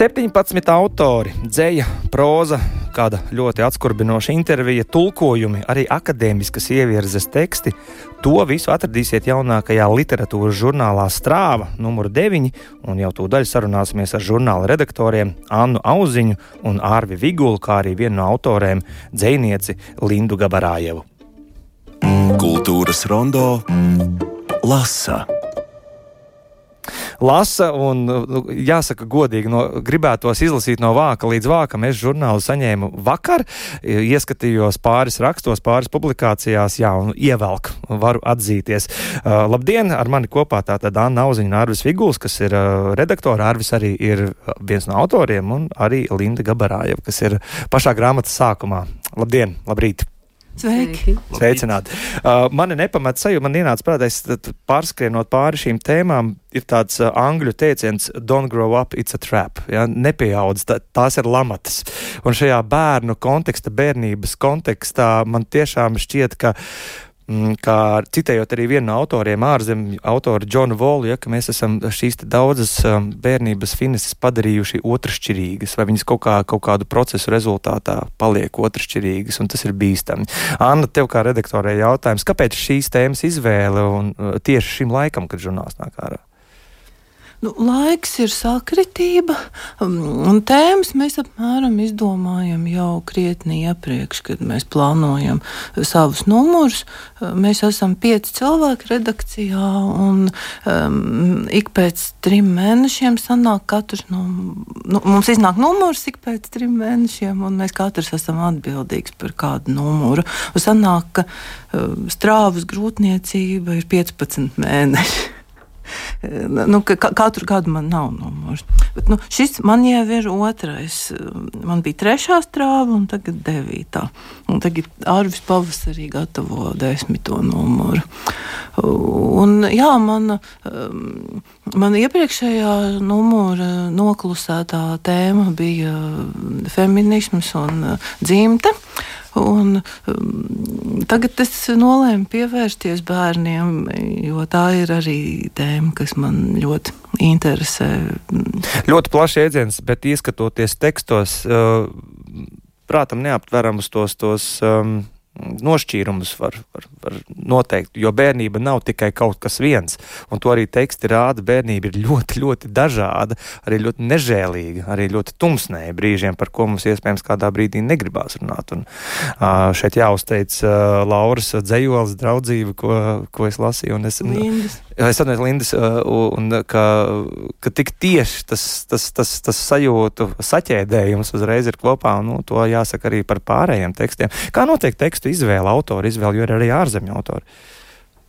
17 autori, dzēja, próza, kāda ļoti atskurbinoša intervija, tulkojumi, arī akadēmiskas ievirzes teksti. To visu atradīsiet jaunākajā literatūras žurnālā Strāva, numur 9, un jau tūdaļ sarunāsimies ar žurnāla redaktoriem Annu Auziņu un Ārvi Vigulu, kā arī vienu no autoriem - dzēnieci Lindu Gabarājevu. Kultūras rondo lasa lasa. Un, nu, jāsaka, godīgi, no, gribētos izlasīt no vāka līdz vākam. Es žurnālu saņēmu vakar, ieskatījos pāris rakstos, pāris publikācijās, jā, un ievelk, varu atzīties. Uh, labdien! Ar mani kopā tātad Anna Auziņa un Arvis Viguls, kas ir uh, redaktora. Arvis arī ir viens no autoriem, un arī Linda Gabarājeva, kas ir pašā grāmatas sākumā. Labdien! Labrīt! Sveiki! Sveicināti! Uh, mani nepamet sajūta, man ienāca prātā, es pārskrienot pāri šīm tēmām, ir tāds uh, angļu teiciens, don't grow up, it's a trap. Ja? Nepieaudz, tā, tās ir lamatas. Un šajā bērnu konteksta, bērnības kontekstā man tiešām šķiet, ka kā citējot arī vienu no autoriem, ārzemju autoru Džonu Volu, ja, ka mēs esam šīs daudzas um, bērnības fineses padarījuši otršķirīgas, vai viņas kaut, kā, kaut kādu procesu rezultātā paliek otršķirīgas, un tas ir bīstami. Anna, tev kā redaktorai jautājums, kāpēc šīs tēmas izvēle un uh, tieši šim laikam, kad žurnāls nāk ārā? Nu, laiks ir sakritība, um, un tēmas mēs apmēram izdomājam jau krietni iepriekš, kad mēs plānojam savus numurus. Mēs esam pieci cilvēki redakcijā, un um, ik pēc trim mēnešiem sanāk katrs no nu, mums iznāk numurs ik pēc trim mēnešiem, un mēs katrs esam atbildīgs par kādu numuru. Un sanāk, ka um, strāvas grūtniecība ir 15 mēneši nu, ka katru gadu man nav numurs. Bet, nu, šis man jau ir otrais. Man bija trešā strāva, un tagad devītā. Un tagad Arvis pavasarī gatavo desmito numuru. Un, jā, mana, mana iepriekšējā numura noklusētā tēma bija feminisms un dzimta. Un, um, tagad es nolēmu pievērsties bērniem, jo tā ir arī tēma, kas man ļoti interesē. Ļoti plašs jēdziens, bet ieskatoties tekstos, uh, prātam neaptveramus tos. tos um nošķīrumus var, var, var noteikt, jo bērnība nav tikai kaut kas viens, un to arī teksti rāda. Bērnība ir ļoti, ļoti dažāda, arī ļoti nežēlīga, arī ļoti tumsnēja brīžiem, par ko mums iespējams kādā brīdī negribās runāt. Un, uh, šeit jāuzteic uh, Lauras dzējoles draudzība, ko, ko es lasīju. Es, Lindas. Es atceros Lindas, uh, un ka, ka tik tieši tas, tas, tas, tas sajūtu saķēdējums uzreiz ir kopā, un nu, to jāsaka arī par pārējiem tekstiem. Kā notiek tekstu izvēle, autora izvēle, jo ir arī ārzemju autori.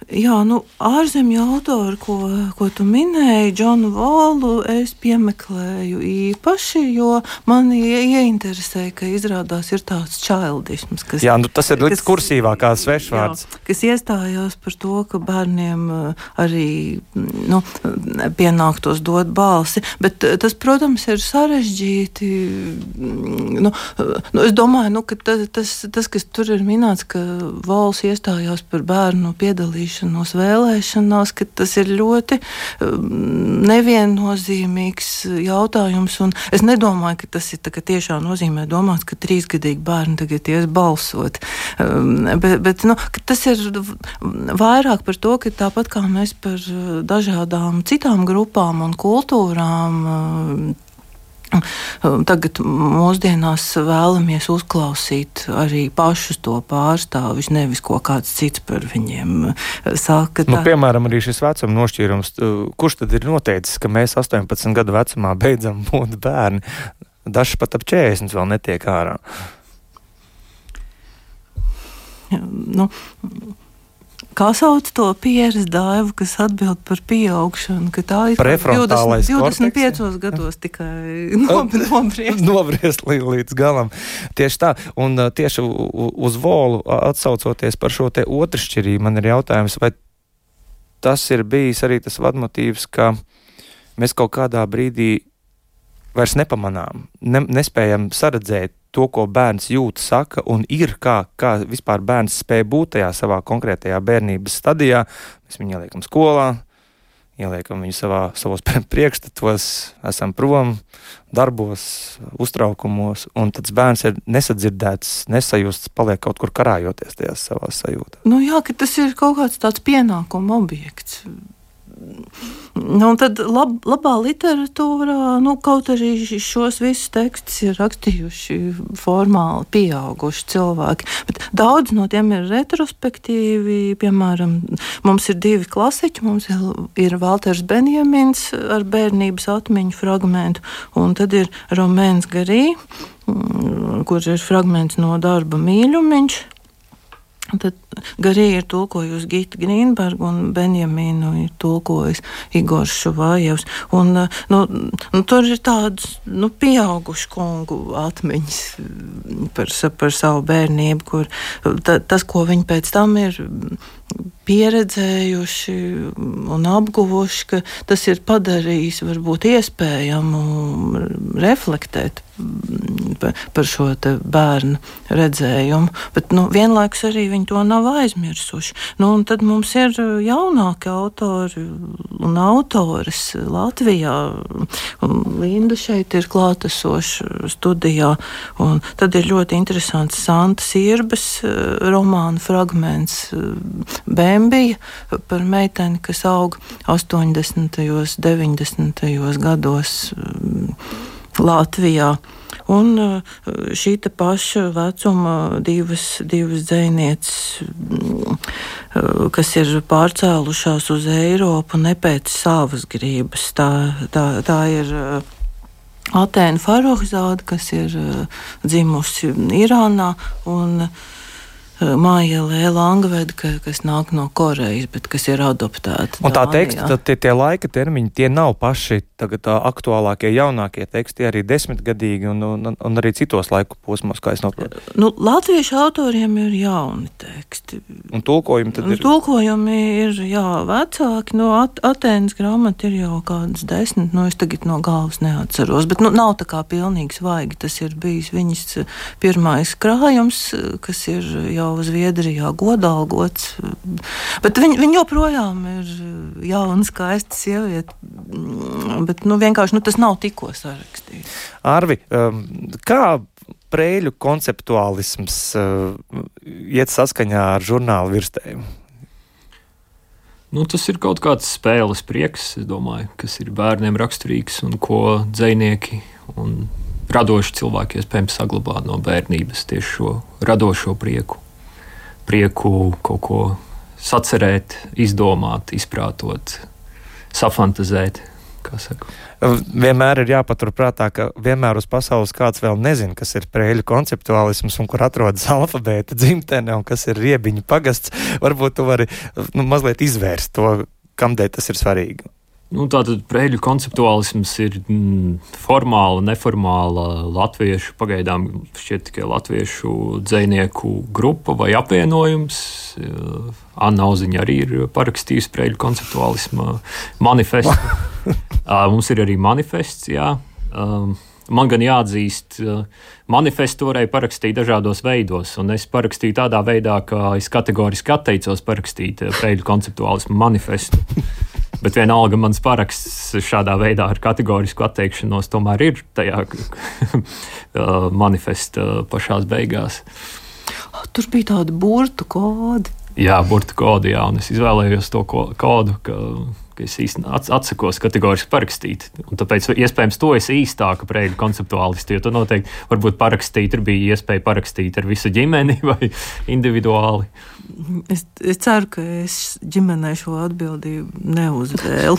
Jā, nu, ārzemju autori, ko, ko tu minēji, Džonu Volu, es piemeklēju īpaši, jo mani ieinteresēja, ka izrādās ir tāds čildisms, kas, jā, nu, tas ir līdz kursīvā kā svešvārds. Jā, kas iestājās par to, ka bērniem uh, arī nu, pienāktos dot balsi, bet uh, tas, protams, ir sarežģīti. Mm, nu, nu, es domāju, nu, ka tas, tas, tas, kas tur ir minēts, ka Vols iestājās par bērnu piedalīšanos piedalīšanos vēlēšanās, ka tas ir ļoti um, neviennozīmīgs jautājums. Es nedomāju, ka tas ir tiešām nozīmē domāts, ka trīsgadīgi bērni tagad ies balsot. Um, bet, bet nu, tas ir vairāk par to, ka tāpat kā mēs par dažādām citām grupām un kultūrām um, Tagad mūsdienās vēlamies uzklausīt arī pašus to pārstāvis, nevis ko kāds cits par viņiem saka. Nu, piemēram, arī šis vecuma nošķīrums. Kurš tad ir noteicis, ka mēs 18 gadu vecumā beidzam būt bērni? Dažs pat ap 40 vēl netiek ārā. Nu, Kā sauc to pieredzi dāvu, kas atbild par pieaugšanu? Tā ir 20, 25 korteks, gados tikai nobriest. nobriest līdz galam. Tieši tā, un tieši uz volu atsaucoties par šo te otršķirību, man ir jautājums, vai tas ir bijis arī tas vadmotīvs, ka mēs kaut kādā brīdī vairs nepamanām, ne, nespējam saredzēt to, ko bērns jūt, saka un ir, kā, kā vispār bērns spēja būt tajā savā konkrētajā bērnības stadijā. Mēs viņu ieliekam skolā, ieliekam viņu savā, savos priekšstatos, esam prom, darbos, uztraukumos, un tad bērns ir nesadzirdēts, nesajusts, paliek kaut kur karājoties tajās savās sajūtās. Nu jā, ka tas ir kaut kāds tāds pienākuma objekts. Nu, tad lab, labā literatūrā, nu, kaut arī šos visus tekstus ir rakstījuši formāli pieauguši cilvēki, bet daudz no tiem ir retrospektīvi. Piemēram, mums ir divi klasiķi. Mums ir, ir Walters Benjamins ar bērnības atmiņu fragmentu, un tad ir Romēns Garī, mm, kur ir fragments no darba mīļumiņš. Tad Garīgi ir tulkojusi Gita Grīnberga un Benjamīnu ir tulkojis Igors Šuvājevs. Un, nu, nu, tur ir tādas nu, pieaugušu kungu atmiņas par, par savu bērnību, kur ta, tas, ko viņi pēc tam ir pieredzējuši un apguvuši, ka tas ir padarījis varbūt iespējamu reflektēt par, par šo bērnu redzējumu, bet nu, vienlaikus arī viņi to nav aizmirsuši. Nu, tad mums ir jaunāki autori un autores Latvijā, Linda šeit ir klātesoša studijā, un tad ir ļoti interesants Santas Irbas romāna fragments Bembija par meiteni, kas aug 80. un 90. gados mm, Latvijā. Un eh, šī paša vecuma divas, divas dzinieces, mm, eh, kas ir pārcēlušās uz Eiropu ne pēc savas gribas. Tā, tā, tā ir eh, Atēna Farohzāda, kas ir dzimusi Irānā. Un, Māja Lēla Angveda, ka, kas nāk no Korejas, bet kas ir adoptēta. Un tā teksta, tie, tie laika termiņi, tie nav paši tagad aktuālākie, jaunākie teksti, arī desmitgadīgi un, un, un arī citos laiku posmos, kā es noprotu. Nu, latviešu autoriem ir jauni teksti. Un tulkojumi tad ir? Tulkojumi ir, jā, vecāki. No At Atēnas grāmata ir jau kādas desmit, no es tagad no galvas neatceros, bet nu, nav tā kā pilnīgi svaigi. Tas ir bijis viņas pirmais krājums, kas ir jau Zviedrijā godalgots. Bet viņi, viņi joprojām ir jauna, skaista sieviete. Bet nu, vienkārši nu, tas nav tikko sarakstīts. Arvi, um, kā prēļu konceptuālisms uh, iet saskaņā ar žurnālu virsējumu? Nu, tas ir kaut kāds spēles prieks, domāju, kas ir bērniem raksturīgs un ko dzinieki un radoši cilvēki iespējams saglabā no bērnības tieši šo radošo prieku prieku kaut ko sacerēt, izdomāt, izprātot, safantazēt. Vienmēr ir jāpaturprātā, ka vienmēr uz pasaules kāds vēl nezina, kas ir prēļu konceptuālisms un kur atrodas alfabēta dzimtene un kas ir riebiņu pagasts. Varbūt tu vari nu, mazliet izvērst to, kamdēļ tas ir svarīgi. Nu, Tātad prēļu konceptuālisms ir mm, formāla, neformāla latviešu, pagaidām šķiet tikai latviešu dzinieku grupa vai apvienojums. Anna Auziņa arī ir parakstījusi prēļu konceptuālisma manifestu. Mums ir arī manifests, jā. Man gan jāatzīst, manifestu varēja parakstīt dažādos veidos, un es parakstīju tādā veidā, ka es kategoriski atteicos parakstīt prēļu konceptuālismu manifestu. Bet vienalga mans paraksts šādā veidā ar kategorisku atteikšanos tomēr ir tajā manifesta pašās beigās. Tur bija tādi burtu kodi. Jā, burtu kodi, jā, un es izvēlējos to kodu, ka, ka es īstenībā atsakos kategoriski parakstīt. Un tāpēc, iespējams, to es īstāka prēļu konceptuālisti, jo tu noteikti varbūt parakstīt, tur bija iespēja parakstīt ar visu ģimeni vai individuāli. Es, es ceru, ka es ģimenei šo atbildību neuzvēlu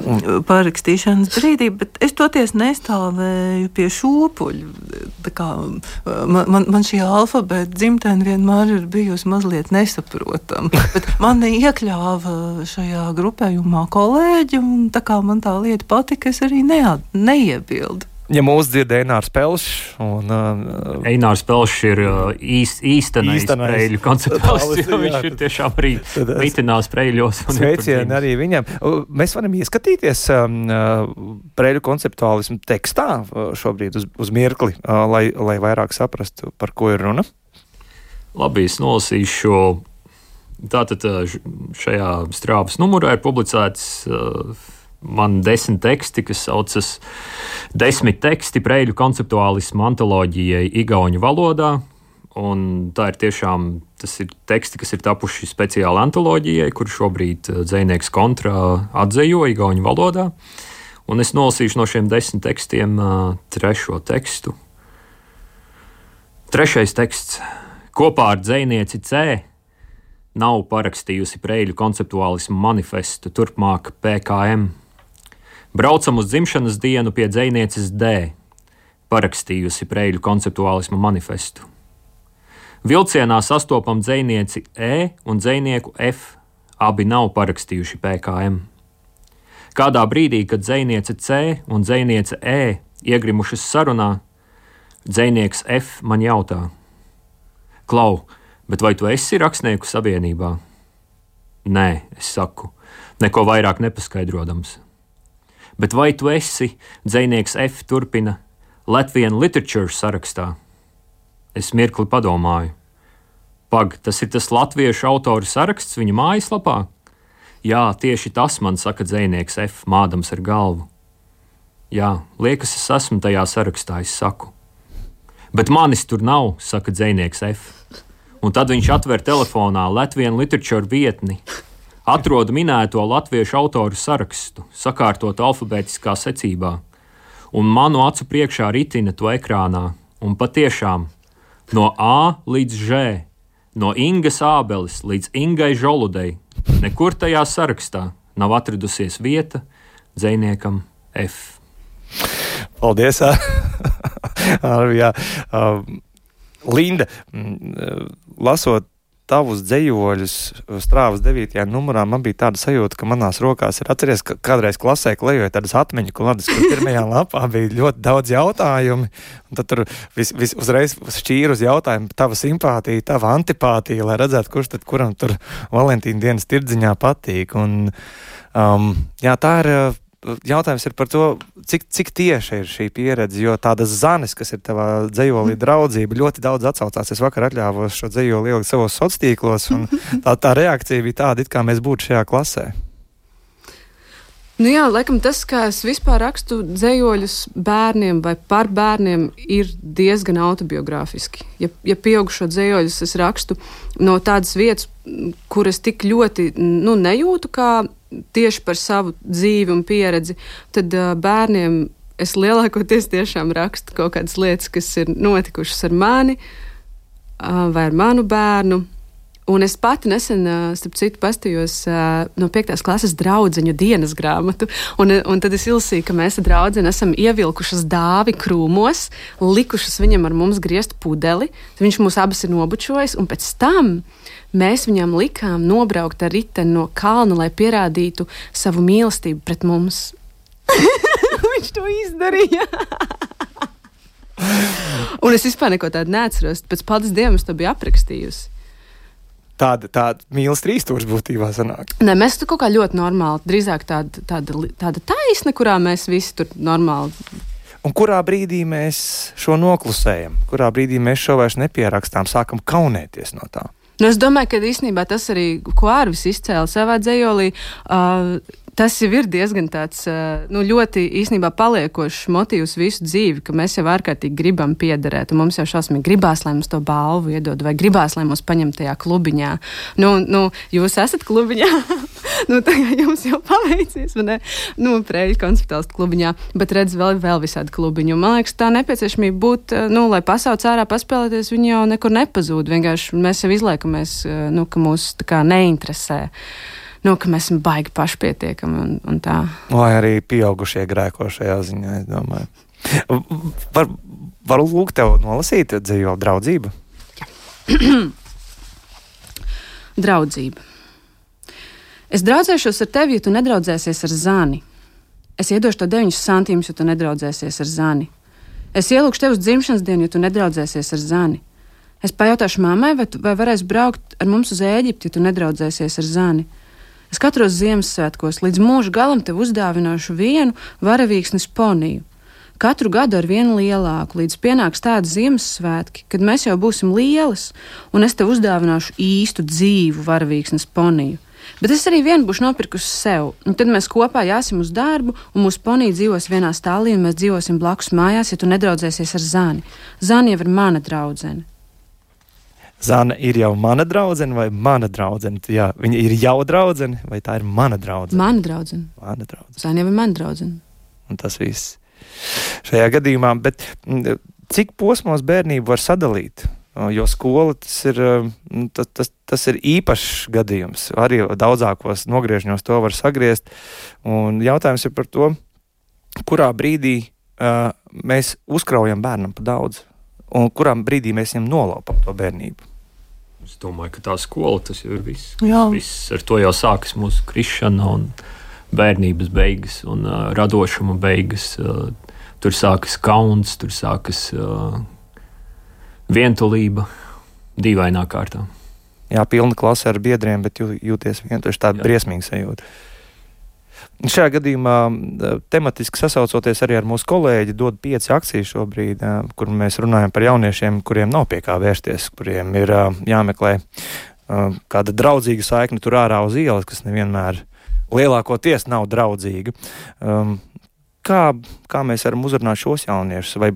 parakstīšanas brīdī, bet es toties nestāvēju pie šūpuļa. Kā, man, man, man šī alfabēta dzimtene vienmēr ir bijusi mazliet nesaprotama. Man iekļāva šajā grupējumā kolēģi, un tā kā man tā lieta patika, es arī neat, neiebildu. Ja mūsu dzird Einārs Pelšs. Un, uh, Einārs Pelšs ir uh, īst, īstenais, īstenais spēļu konceptuālists, jo viņš ir tiešām arī mitinās spēļos. Sveicieni arī viņam. Mēs varam ieskatīties um, spēļu konceptuālismu tekstā uh, šobrīd uz, uz mirkli, uh, lai, lai vairāk saprastu, par ko ir runa. Labi, es nolasīšu šo Tātad šajā strāvas numurā ir publicēts man desmit teksti, kas saucas Desmit teksti preļu konceptuālismu antoloģijai Igaunijas valodā. Un tā ir tiešām tas ir teksti, kas ir tapuši speciāli antoloģijai, kur šobrīd dzinieks kontrā atzejo Igaunijas valodā. Un es nolasīšu no šiem desmit tekstiem trešo tekstu. Trešais teksts kopā ar dzinieci C nav parakstījusi Preļu konceptuālismu manifestu, turpmāk PKM. Braucam uz dzimšanas dienu pie dzinieces D, parakstījusi Preļu konceptuālismu manifestu. Vilcienā sastopam dzinieci E un dzinieku F, abi nav parakstījuši PKM. Kādā brīdī, kad dziniece C un dziniece E iegrimušas sarunā, dzinieks F man jautā: Klau, Bet vai tu esi rakstnieku savienībā? Nē, es saku, neko vairāk nepaskaidrodams. Bet vai tu esi dzinieks F. turpina Latvijas Literature sarakstā? Es mirkli padomāju. Pag, tas ir tas latviešu autoru saraksts viņa mājaslapā? Jā, tieši tas man saka dzinieks F. mādams ar galvu. Jā, liekas, es esmu tajā sarakstā, es saku. Bet manis tur nav, saka dzinieks F. Un tad viņš atver telefonā Latvijas literatūras vietni, atrod minēto latviešu autoru sarakstu, sakārtot alfabētiskā secībā, un manu acu priekšā ritina to ekrānā. Un patiešām no A līdz Ž, no Ingas Ābeles līdz Ingai Žoludei, nekur tajā sarakstā nav atradusies vieta dziniekam F. Paldies! Arvijā. um, Linda, mm, lasot tavus dzējoļus strāvas 9. numurā, man bija tāda sajūta, ka manās rokās ir atceries, ka kādreiz klasē klejoja tādas atmiņu klādes, kur pirmajā lapā bija ļoti daudz jautājumu, un tad tur vis, vis uzreiz šķīra uz jautājumu tava simpātija, tava antipātija, lai redzētu, kurš tad kuram tur Valentīna dienas tirdziņā patīk. Un, um, jā, tā ir jautājums ir par to, cik, cik tieši ir šī pieredze. Jo tādas zanes, kas ir tavā dzējolī draudzība, ļoti daudz atsaucās. Es vakar atļāvos šo dzējoli ielikt savos sociālos tīklos, un tā, tā reakcija bija tāda, it kā mēs būtu šajā klasē. Nu jā, laikam tas, kā es vispār rakstu dzējoļus bērniem vai par bērniem, ir diezgan autobiogrāfiski. Ja, ja pieaugušo dzējoļus es rakstu no tādas vietas, kuras tik ļoti nu, nejūtu kā tieši par savu dzīvi un pieredzi, tad uh, bērniem es lielākoties tiešām rakstu kaut kādas lietas, kas ir notikušas ar mani uh, vai ar manu bērnu. Un es pati nesen, starp citu, pastījos no 5. klases draugu dienas grāmatu. Un, un tad es izlasīju, ka mēs ar draugu esam ievilkušas dāvi krūmos, likušas viņam ar mums griezt pudeli. Viņš mūs abus ir nobučojis, un pēc tam mēs viņam likām nobraukt ar riteni no kalna, lai pierādītu savu mīlestību pret mums. Viņš to izdarīja. un es vispār neko tādu neatceros. Pēc paldies Dievam, es to biju aprakstījusi tāda, tāda mīlestības trīsstūra būtībā sanāk. Nē, mēs tur kaut kā ļoti normāli, drīzāk tāda, tāda, tāda taisna, kurā mēs visi tur normāli. Un kurā brīdī mēs šo noklusējam, kurā brīdī mēs šo vairs nepierakstām, sākam kaunēties no tā? Nu, es domāju, ka īstenībā tas arī, ko Arvis izcēla savā dzējolī, uh, tas jau ir diezgan tāds nu, ļoti īstenībā paliekošs motīvs visu dzīvi, ka mēs jau ārkārtīgi gribam piederēt. Mums jau šausmīgi gribās, lai mums to balvu iedod, vai gribās, lai mūs paņem tajā klubiņā. Nu, nu, jūs esat klubiņā, nu, tagad jums jau paveicies, vai ne? Nu, Prēļu konceptuāls klubiņā, bet redz vēl, vēl visādi klubiņu. Man liekas, tā nepieciešamība būt, nu, lai pasauc ārā paspēlēties, viņi jau nekur nepazūd. Vienkārši mēs jau izliekamies, nu, ka mūs tā kā neinteresē nu, ka mēs esam baigi pašpietiekami un, un tā. Vai arī pieaugušie grēko šajā ziņā, es domāju. Var, varu lūgt tev nolasīt dzīvo draudzību? draudzība. Es draudzēšos ar tevi, ja tu nedraudzēsies ar zani. Es iedošu tev 9 centīmus, ja tu nedraudzēsies ar zani. Es ielūgšu tevi uz dzimšanas dienu, ja tu nedraudzēsies ar zani. Es pajautāšu mammai, vai, vai varēs braukt ar mums uz Ēģipti, ja tu nedraudzēsies ar zani. Es katros Ziemassvētkos līdz mūža galam tev uzdāvināšu vienu varavīksnes poniju. katru gadu ar vienu lielāku, līdz pienāks tādi Ziemassvētki, kad mēs jau būsim lielas, un es tev uzdāvināšu īstu dzīvu varavīksnes poniju. Bet es arī vienu būšu nopirkusi sev, un tad mēs kopā jāsim uz darbu, un mūsu ponija dzīvos vienā stāvā, un mēs dzīvosim blakus mājās, ja tu nedraudzēsies ar Zani. Zani jau ir mana draudzene. Zana ir jau mana draudzene vai mana draudzene? Jā, viņa ir jau draudzene vai tā ir mana draudzene? Mana draudzene. Mana draudzene. Zana jau ir mana draudzene. Un tas viss šajā gadījumā. Bet cik posmos bērnību var sadalīt? Jo skola tas ir, tas, tas, tas ir īpašs gadījums. Arī daudzākos nogriežņos to var sagriezt. Un jautājums ir par to, kurā brīdī uh, mēs uzkraujam bērnam par daudz, un kurā brīdī mēs viņam nolaupam to bērnību. Es domāju, ka tā skola tas jau ir viss. Jā. viss ar to jau sākas mūsu krišana un bērnības beigas un uh, radošuma beigas. Uh, tur sākas kauns, tur sākas uh, vientulība dīvainā kārtā. Jā, pilna klase ar biedriem, bet jū, jūties vienkārši tāda briesmīga sajūta. Šajā gadījumā, tematiski sasaucoties arī ar mūsu kolēģi, dod pieci akcijas šobrīd, kur mēs runājam par jauniešiem, kuriem nav pie kā vērsties, kuriem ir jāmeklē kāda draudzīga saikne tur ārā uz ielas, kas nevienmēr lielākoties nav draudzīga. Kā, kā mēs varam uzrunāt šos jauniešus, vai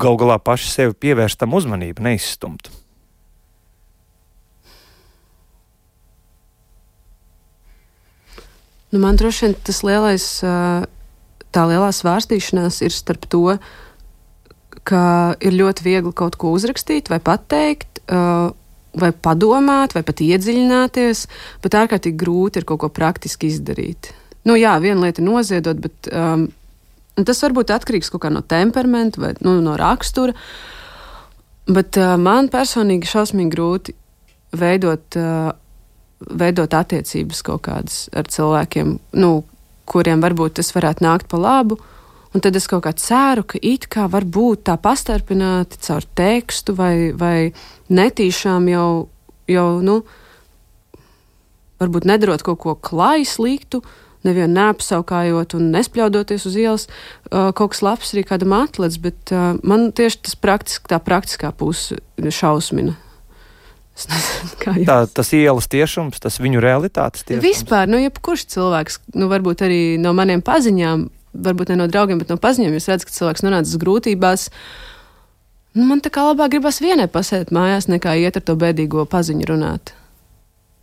gal galā paši sevi pievērst tam uzmanību, neizstumt? Nu, man droši vien tas lielais, tā lielā svārstīšanās ir starp to, ka ir ļoti viegli kaut ko uzrakstīt vai pateikt, vai padomāt, vai pat iedziļināties, bet ārkārtīgi grūti ir kaut ko praktiski izdarīt. Nu, jā, viena lieta ir noziedot, bet um, tas varbūt atkarīgs no temperamenta vai nu, no rakstura. Bet uh, man personīgi šausmīgi grūti veidot uh, veidot attiecības kaut kādas ar cilvēkiem, nu, kuriem varbūt tas varētu nākt pa labu. Un tad es kaut kā ceru, ka it kā var būt tā pastarpināti caur tekstu vai, vai netīšām jau, jau, nu, varbūt nedarot kaut ko klāju sliktu, nevienu neapsaukājot un nespļaudoties uz ielas, uh, kaut kas labs arī kādam atlets, bet uh, man tieši tas praktiski, tā praktiskā puse šausmina. Nezinu, tā, tas ielas tiešums, tas viņu realitātes tiešums. Vispār, nu, jebkurš cilvēks, nu, varbūt arī no maniem paziņām, varbūt ne no draugiem, bet no paziņām, es redzu, ka cilvēks nonācis grūtībās. Nu, man tā kā labāk gribas vienai pasēt mājās, nekā iet ar to bēdīgo paziņu runāt.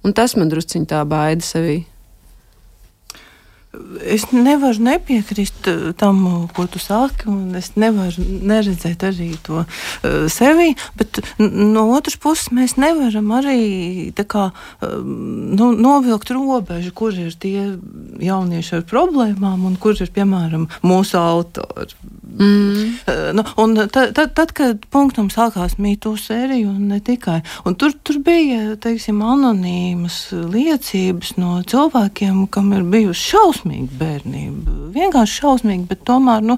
Un tas man drusciņā tā baida sevī. Es nevaru nepiekrist eh, tam, ko tu saki, un es nevaru neredzēt arī to uh, sevi. Bet no otras puses, mēs nevaram arī kā, uh, nu, novilkt robežu, kur ir tie jaunieši ar problēmām un kur ir piemēram mūsu autori. Mm. Uh, nu, tad, tad, tad, kad punktam sākās mītū sērija, un ne tikai, un tur, tur bija teiksim, anonīmas liecības no cilvēkiem, kam ir bijusi šausmas šausmīga bērnība. Vienkārši šausmīga, bet tomēr, nu,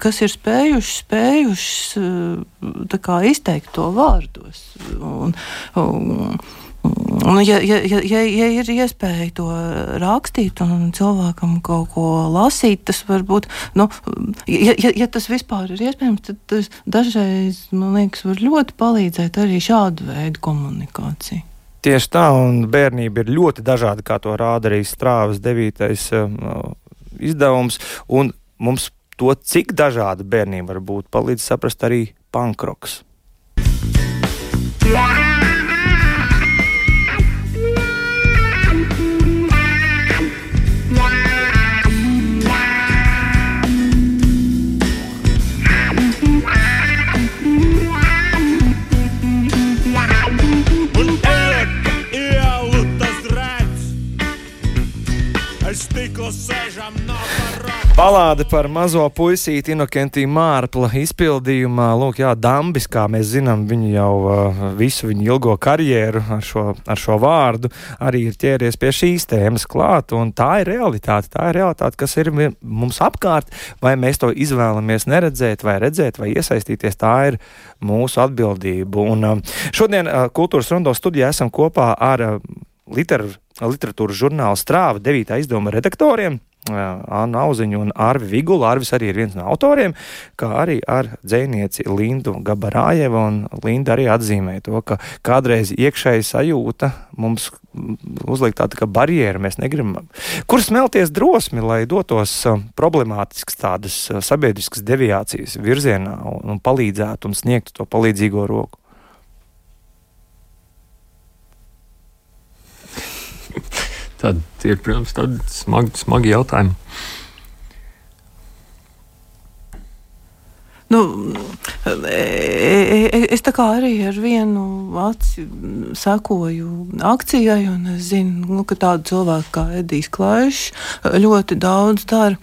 kas ir spējuši, spējuši kā, izteikt to vārdos. Un, un, Un, ja, ja, ja, ja, ir iespēja to rakstīt un cilvēkam kaut ko lasīt, tas varbūt, nu, ja, ja, ja tas vispār ir iespējams, tad tas dažreiz, man liekas, var ļoti palīdzēt arī šādu veidu komunikāciju. Tieši tā, un bērnība ir ļoti dažāda, kā to rāda arī strāvas devītais uh, izdevums. Un mums to, cik dažāda bērnība var būt, palīdz saprast arī pankroks. Balāde par mazo puisīti Inokentī Mārpla izpildījumā. Lūk, jā, Dambis, kā mēs zinām, viņu jau uh, visu viņu ilgo karjeru ar šo, ar šo vārdu arī ir ķēries pie šīs tēmas klāt, un tā ir realitāte. Tā ir realitāte, kas ir mums apkārt, vai mēs to izvēlamies neredzēt, vai redzēt, vai iesaistīties. Tā ir mūsu atbildība. Un uh, šodien uh, Kultūras Rondo studijā esam kopā ar uh, liter, literatūras žurnāla strāva 9. izdevuma redaktoriem Annu Auziņu un Arvi Vigulu. Arvis arī ir viens no autoriem, kā arī ar dzēnieci Lindu Gabarājevu. Linda arī atzīmē to, ka kādreiz iekšēji sajūta mums uzliek tāda kā barjera. Mēs negribam, kur smelties drosmi, lai dotos problemātiskas tādas sabiedriskas deviācijas virzienā un palīdzētu un sniegtu to palīdzīgo roku. Tad ir, protams, tādi smagi, smagi jautājumi. Nu, e, e, es tā kā arī ar vienu aci sekoju akcijai, un es zinu, nu, ka tādu cilvēku kā Edijs Klaišs ļoti daudz dara.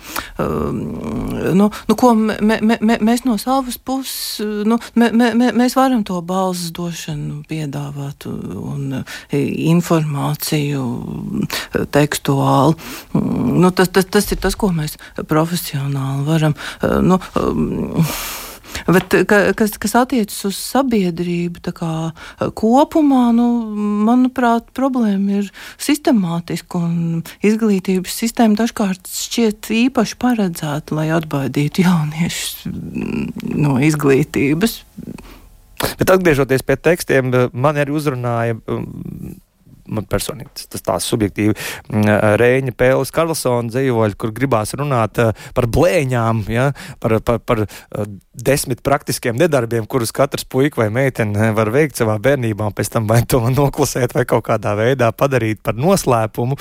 Nu, nu, ko me, me, me, mēs no savas puses, nu, me, me, mēs varam to balss došanu piedāvāt un informāciju tekstuāli. Nu, tas, tas, tas ir tas, ko mēs profesionāli varam. Nu, Bet, kas, kas attiecas uz sabiedrību kā, kopumā, nu, manuprāt, problēma ir sistemātiska izglītības sistēma dažkārt šķiet īpaši paredzēta, lai atbaidītu jauniešus no izglītības. Bet atgriežoties pie tekstiem, man arī uzrunāja man personīgi tas, tās subjektīvi mm, Rēņa Pēles Karlsona dzīvoļi, kur gribās runāt par blēņām, ja, par, par, par desmit praktiskiem nedarbiem, kurus katrs puika vai meitene var veikt savā bērnībā, un pēc tam vai to noklusēt vai kaut kādā veidā padarīt par noslēpumu.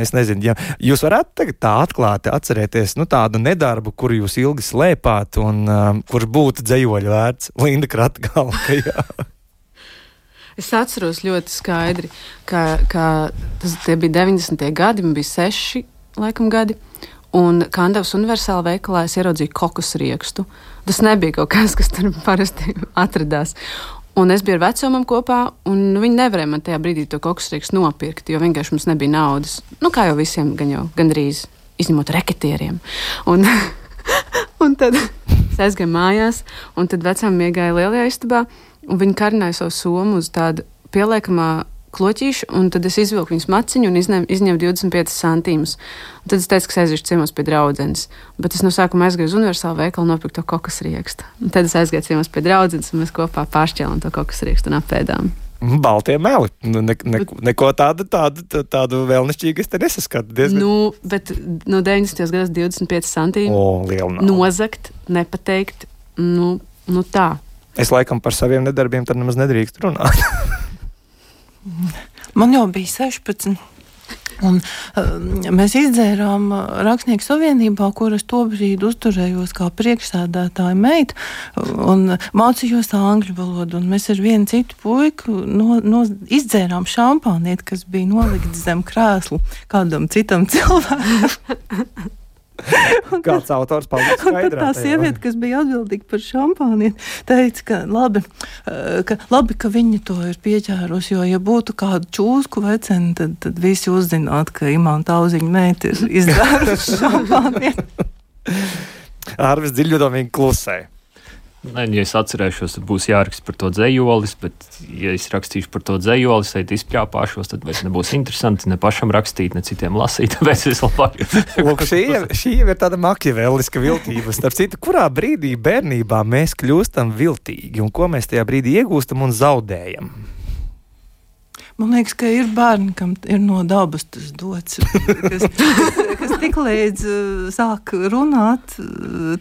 Es nezinu, ja jūs varētu tagad tā atklāti atcerēties nu, tādu nedarbu, kuru jūs ilgi slēpāt un um, kurš būtu dzējoļu vērts. Linda Kratgalka. Es atceros ļoti skaidri, ka, ka tas bija 90. gadi, man bija seši laikam, gadi. Un Kandavas universālā veikalā es ieraudzīju kokus riekstu. Tas nebija kaut kas, kas tur parasti atradās. Un es biju ar vecumam kopā, un viņi nevarēja man tajā brīdī to kokus riekstu nopirkt, jo vienkārši mums nebija naudas. Nu, kā jau visiem, gan jau gandrīz izņemot reketieriem. Un, un tad es aizgāju mājās, un tad vecām iegāja lielajā istabā un viņi karināja savu somu uz tādu pieliekamā kloķīšu, un tad es izvilku viņas maciņu un izņēmu, izņēmu 25 centīmus. Tad es teicu, ka es aiziešu ciemos pie draudzenes. Bet es no sākuma aizgāju uz universālu veikalu un nopirku to kokas riekstu. Un tad es aizgāju ciemos pie draudzenes, un mēs kopā pāršķēlām to kokas riekstu un apēdām. Baltie meli. Nu, ne, ne, neko tādu, tādu, tādu vēlnišķīgu es te nesaskatu. Diezgan... Nu, bet no 90. gados 25 centīmi nozagt, nepateikt. Nu, nu tā. Es laikam par saviem nedarbiem tad nemaz nedrīkst runāt. Man jau bija 16. Un, uh, mēs izdzērām uh, Rakstnieku savienībā, kuras tobrīd uzturējos kā priekšsēdētāja meita, un mācījos angļu valodu. Mēs ar vienu citu puiku no, no, izdzērām šampānieti, kas bija nolikts zem krēsla kādam citam cilvēkam. Kāds autors paldies skaidrā. Tā sieviete, kas bija atbildīga par šampāni, teica, ka labi, eh, ka labi, ka viņa to ir pieķērusi, jo, ja būtu kāda čūsku vecena, tad, tad visi uzzinātu, ka imanta auziņa meita ir izdzērusi šampāni. Arvis dziļdomīgi klusē. Ne, ja es atcerēšos, tad būs jāraksta par to dzējolis, bet, ja es rakstīšu par to dzējoli, tad izpļāpāšos, tad vairs nebūs interesanti ne pašam rakstīt, ne citiem lasīt. Tāpēc es labāk. Lūk, šī, šī ir tāda makiavēliska viltība. Starp citu, kurā brīdī bērnībā mēs kļūstam viltīgi un ko mēs tajā brīdī iegūstam un zaudējam? Man liekas, ka ir bērni, kam ir no dabas tas dots, kas, kas tik līdz uh, sāk runāt,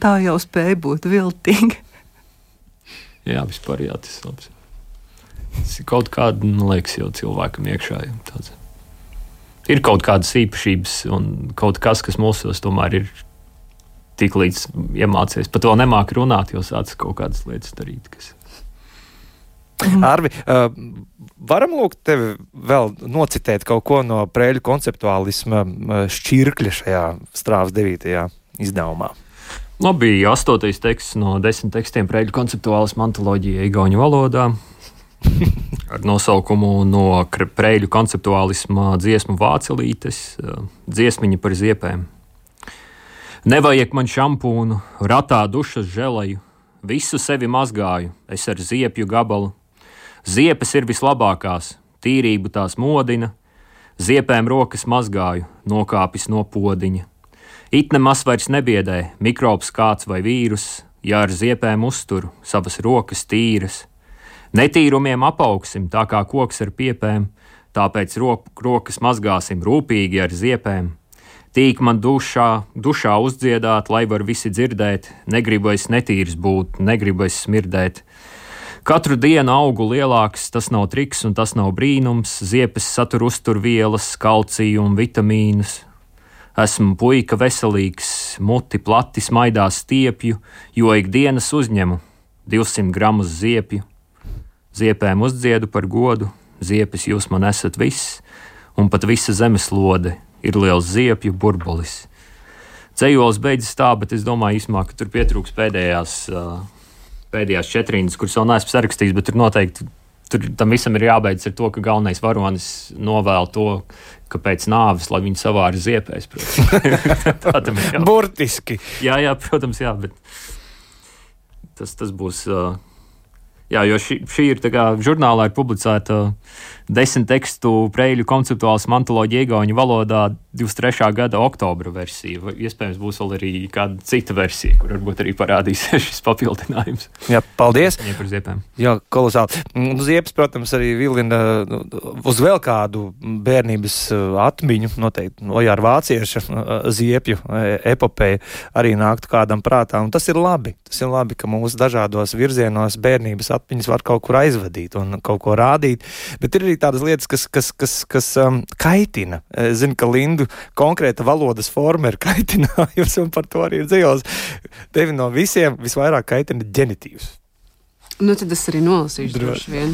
tā jau spēja būt viltīgi. Jā, vispār jā, tas ir labs. Tas ir kaut kāda, man liekas, jau cilvēkam iekšā. Tāds. Ir kaut kādas īpašības un kaut kas, kas mūsos tomēr ir tik līdz iemācījies. Pat vēl nemāki runāt, jo sācis kaut kādas lietas darīt. Kas... Mhm. Arvi, uh, varam lūgt tevi vēl nocitēt kaut ko no prēļu konceptuālisma šķirkļa šajā strāvas devītajā izdevumā? Labi, astotais teksts no desmit tekstiem preļu konceptuālas mantoloģija Igaunijas valodā. Ar nosaukumu no preļu konceptuālisma dziesmu vācelītes, dziesmiņa par ziepēm. Nevajag man šampūnu, ratā dušas želeju, visu sevi mazgāju, es ar ziepju gabalu. Ziepes ir vislabākās, tīrību tās modina, ziepēm rokas mazgāju, nokāpis no podiņa It nemaz vairs nebiedē mikrobs kāds vai vīrus, ja ar ziepēm uztur savas rokas tīras. Netīrumiem apaugsim tā kā koks ar piepēm, tāpēc ro rokas mazgāsim rūpīgi ar ziepēm. Tīk man dušā, dušā uzdziedāt, lai var visi dzirdēt, negribu es netīrs būt, negribu es smirdēt. Katru dienu augu lielāks, tas nav triks un tas nav brīnums, ziepes satur uzturvielas, kalciju un vitamīnus. Esmu puika veselīgs, muti plati smaidās stiepju, jo ikdienas uzņemu 200 gramus ziepju. Ziepēm uzdziedu par godu, ziepes jūs man esat viss, un pat visa zemeslode ir liels ziepju burbulis. Ceļos beidzas tā, bet es domāju, īsumā, ka tur pietrūks pēdējās, pēdējās četrīnas, kuras vēl neesmu sarakstījis, bet tur noteikti tur tam visam ir jābeidz ar to, ka galvenais varonis novēl to, ka pēc nāves, lai viņi savāri ziepēs. Tādam ir jā. Burtiski. Jā, jā, protams, jā, bet tas, tas būs. Jā, jo šī, šī ir tā kā žurnālā ir publicēta desmit tekstu preļu konceptuāls mantoloģija Igaunijas valodā 23. gada oktobra versija. Iespējams, būs vēl arī kāda cita versija, kur varbūt arī parādīsies šis papildinājums. Jā, paldies. Jā, par ziepēm. Jā, kolosāli. Un ziepes, protams, arī vilina nu, uz vēl kādu bērnības uh, atmiņu, noteikti Ojāra Vācieša uh, ziepju e, epopeja arī nāktu kādam prātā. Un tas ir labi. Tas ir labi, ka mūsu dažādos virzienos bērnības atmiņas var kaut kur aizvadīt un kaut ko rādīt. Bet ir arī tādas lietas, kas, kas, kas, kas um, kaitina. Es zinu, ka Lindu konkrēta valodas forma ir kaitinājusi, un par to arī ir dzīvos. Tevi no visiem visvairāk kaitina ģenitīvs. Nu, tad es arī nolasīšu droši vien.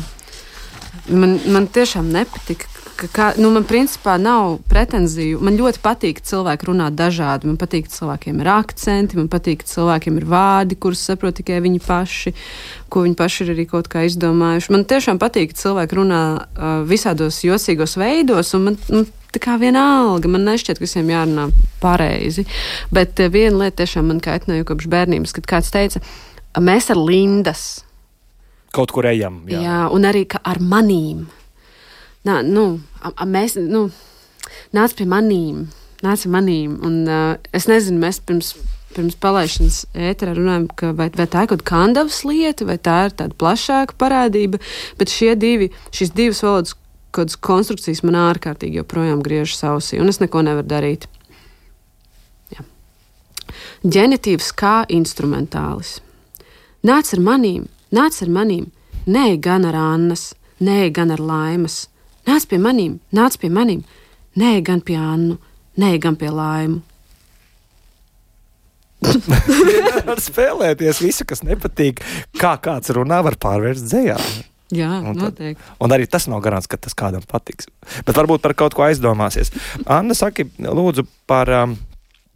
Man, man tiešām nepatika, ka, kā, nu, man principā nav pretenziju. Man ļoti patīk, ka cilvēki runā dažādi. Man patīk, ka cilvēkiem ir akcenti, man patīk, ka cilvēkiem ir vārdi, kurus saprot tikai viņi paši, ko viņi paši ir arī kaut kā izdomājuši. Man tiešām patīk, ka cilvēki runā uh, visādos jocīgos veidos, un man, man tā kā vienalga, man nešķiet, ka visiem jārunā pareizi. Bet uh, viena lieta tiešām man kaitināja kopš bērnības, kad kāds teica, mēs ar Lindas. Kaut kur ejam. Jā, jā un arī ar manīm nā, nu, a, a mēs, nu, nāc pie manīm, nāc pie manīm. Un, uh, es nezinu, mēs pirms, pirms palaišanas ēterā runājam, ka vai, vai tā ir kaut kāda kandavas lieta, vai tā ir tāda plašāka parādība, bet šie divi, šīs divas valodas kādas konstrukcijas man ārkārtīgi joprojām griežas ausī, un es neko nevaru darīt. Jā. Ģenitīvs kā instrumentālis. Nāc ar manīm, nāc ar manīm, nē, gan ar Annas, nē, gan ar Laimas, Nāc pie maniem, nāc pie maniem, nē, gan pie Annu, nē, gan pie Laimu. var spēlēties visu, kas nepatīk. Kā kāds runā, var pārvērst dzējā. Jā, un noteikti. Tad, un arī tas nav garants, ka tas kādam patiks. Bet varbūt par kaut ko aizdomāsies. Anna, saki, lūdzu, par um,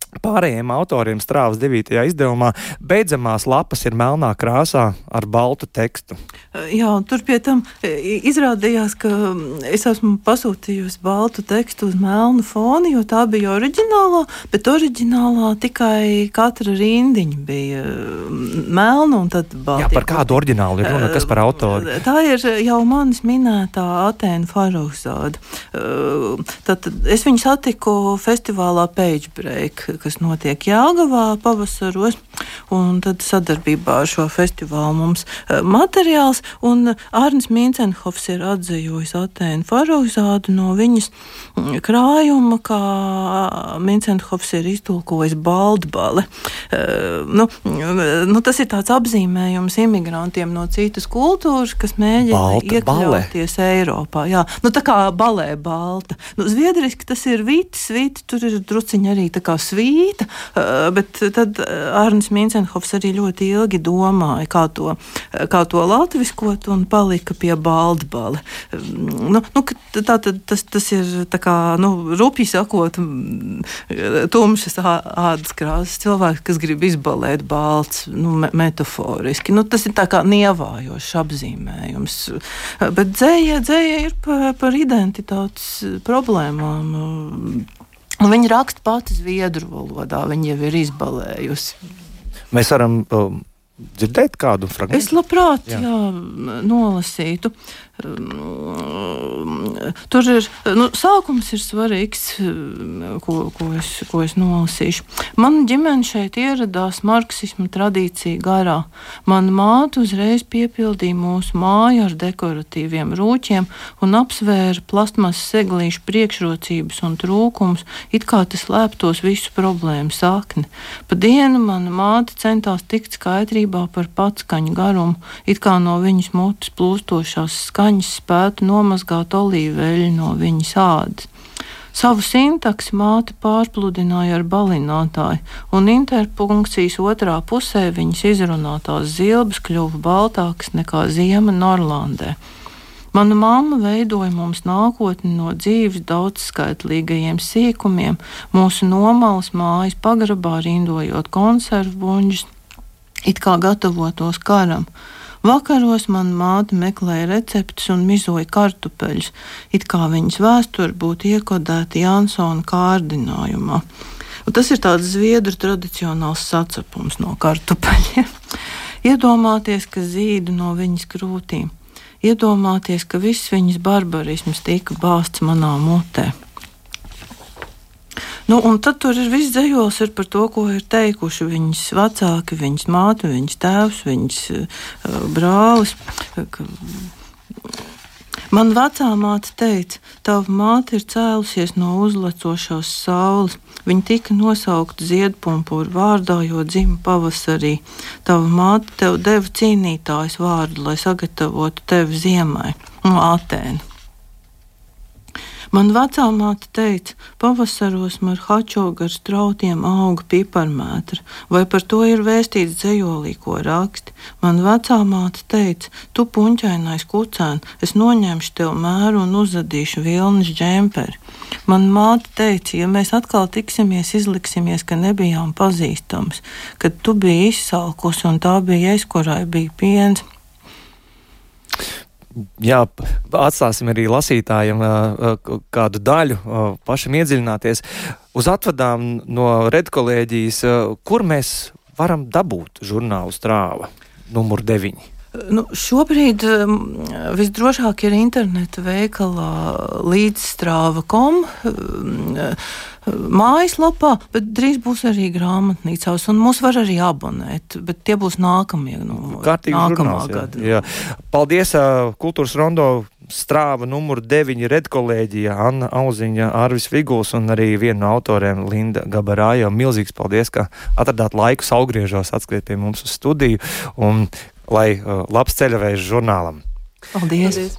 Pārējiem autoriem strāvas 9. izdevumā beidzamās lapas ir melnā krāsā ar baltu tekstu. Jā, tur pie tam izrādījās, ka es esmu pasūtījusi baltu tekstu uz melnu fonu, jo tā bija oriģinālā, bet oriģinālā tikai katra rindiņa bija melna un tad balta. Jā, par kādu oriģinālu ir runa, kas par autoru? Tā ir jau manis minētā Atēna Farūzāda. Tad es viņu satiku festivālā Page Break kas notiek Jāgavā pavasaros, un tad sadarbībā ar šo festivālu mums e, materiāls, un Arnis Mincenhofs ir atzījis Atēnu Farozādu no viņas krājuma, kā Mincenhofs ir iztulkojis Baldbale. Uh, nu, nu, tas ir tāds apzīmējums imigrantiem no citas kultūras, kas mēģina iekļauties Eiropā. Jā, nu, tā kā balē balta. Nu, zviedriski tas ir vītis, vīti, tur ir druciņi arī tā kā svīti vīta, eh, bet tad eh, Arnis Mincenhofs arī ļoti ilgi domāja, kā to, eh, kā to latviskot un palika pie baldbali. Nu, nu, tā, tad, tas, tas ir tā kā, nu, rupi sakot, tumšas ādas krāsas cilvēks, kas grib izbalēt balts, nu, metaforiski. Nu, tas ir tā kā nievājošs apzīmējums. Bet dzēja, dzēja ir par, par identitātes problēmām. Un viņa raksta pati zviedru valodā, viņa jau ir izbalējusi. Mēs varam um, dzirdēt kādu fragment? Es labprāt Jā. jā. nolasītu. Tur ir nu, sākums ir svarīgs, ko, ko, es, ko es nolasīšu. Mana ģimene šeit ieradās marksismu tradīciju garā. Mana māte uzreiz piepildīja mūsu māju ar dekoratīviem rūķiem un apsvēra plastmasas seglīšu priekšrocības un trūkumus, it kā tas slēptos visu problēmu sakni. Pa dienu mana māte centās tikt skaidrībā par patskaņu garumu, it kā no viņas mutes plūstošās skaņas spētu nomazgāt olīveļu no viņas ādas. Savu sintaksi māte pārpludināja ar balinātāju, un interpunkcijas otrā pusē viņas izrunātās zilbes kļuva baltākas nekā ziema Norlandē. Mana mamma veidoja mums nākotni no dzīves daudzskaitlīgajiem sīkumiem, mūsu nomalas mājas pagrabā rindojot konservu buņģus, it kā gatavotos karam. Vakaros manā māte meklēja receptes un mizoja kartupeļus, it kā viņas vēsture būtu iekodēta Jansona kārdinājumā. Un tas ir tāds zviedru tradicionāls sacepums no kartupeļiem. Iedomāties, ka zīdu no viņas krūtīm, iedomāties, ka viss viņas barbarisms tika bāzts manā mutē. Nu, un tad tur ir viss dzējos ir par to, ko ir teikuši viņas vecāki, viņas māte, viņas tēvs, viņas uh, brālis. Ka, Man vecā māte teica, tava māte ir cēlusies no uzlecošās saules. Viņa tika nosaukta ziedpumpura vārdā, jo dzima pavasarī. Tava māte tev deva cīnītājas vārdu, lai sagatavotu tevi ziemai, no Atēnu. Man vecā māte teica, pavasaros marhačo gar strautiem auga piparmētra, vai par to ir vēstīts dzējolī, ko raksti. Man vecā māte teica, tu puņķainais kucēn, es noņemšu tev mēru un uzadīšu vilnas džemperi. Man māte teica, ja mēs atkal tiksimies, izliksimies, ka nebijām pazīstams, kad tu biji izsalkus un tā bija es, kurai bija piens jā, atstāsim arī lasītājiem kādu daļu, pašam iedziļināties. Uz atvadām no redkolēģijas, kur mēs varam dabūt žurnālu strāva numur 9? Nu, šobrīd um, visdrošāk ir interneta veikalā līdzstrāva.com. Um, mājaslapā, bet drīz būs arī grāmatnīcās, un mūs var arī abonēt, bet tie būs nākamie numuri. Kārtīgi nākamā žurnāls, jā. gada. Jā. Paldies, Kultūras Rondo strāva numur 9 redkolēģija Anna Auziņa, Arvis Viguls un arī viena no autoriem Linda Gabarāja. Milzīgs paldies, ka atradāt laiku saugriežos atskriet pie mums uz studiju un lai uh, labs ceļavējs žurnālam. Paldies! Paldies.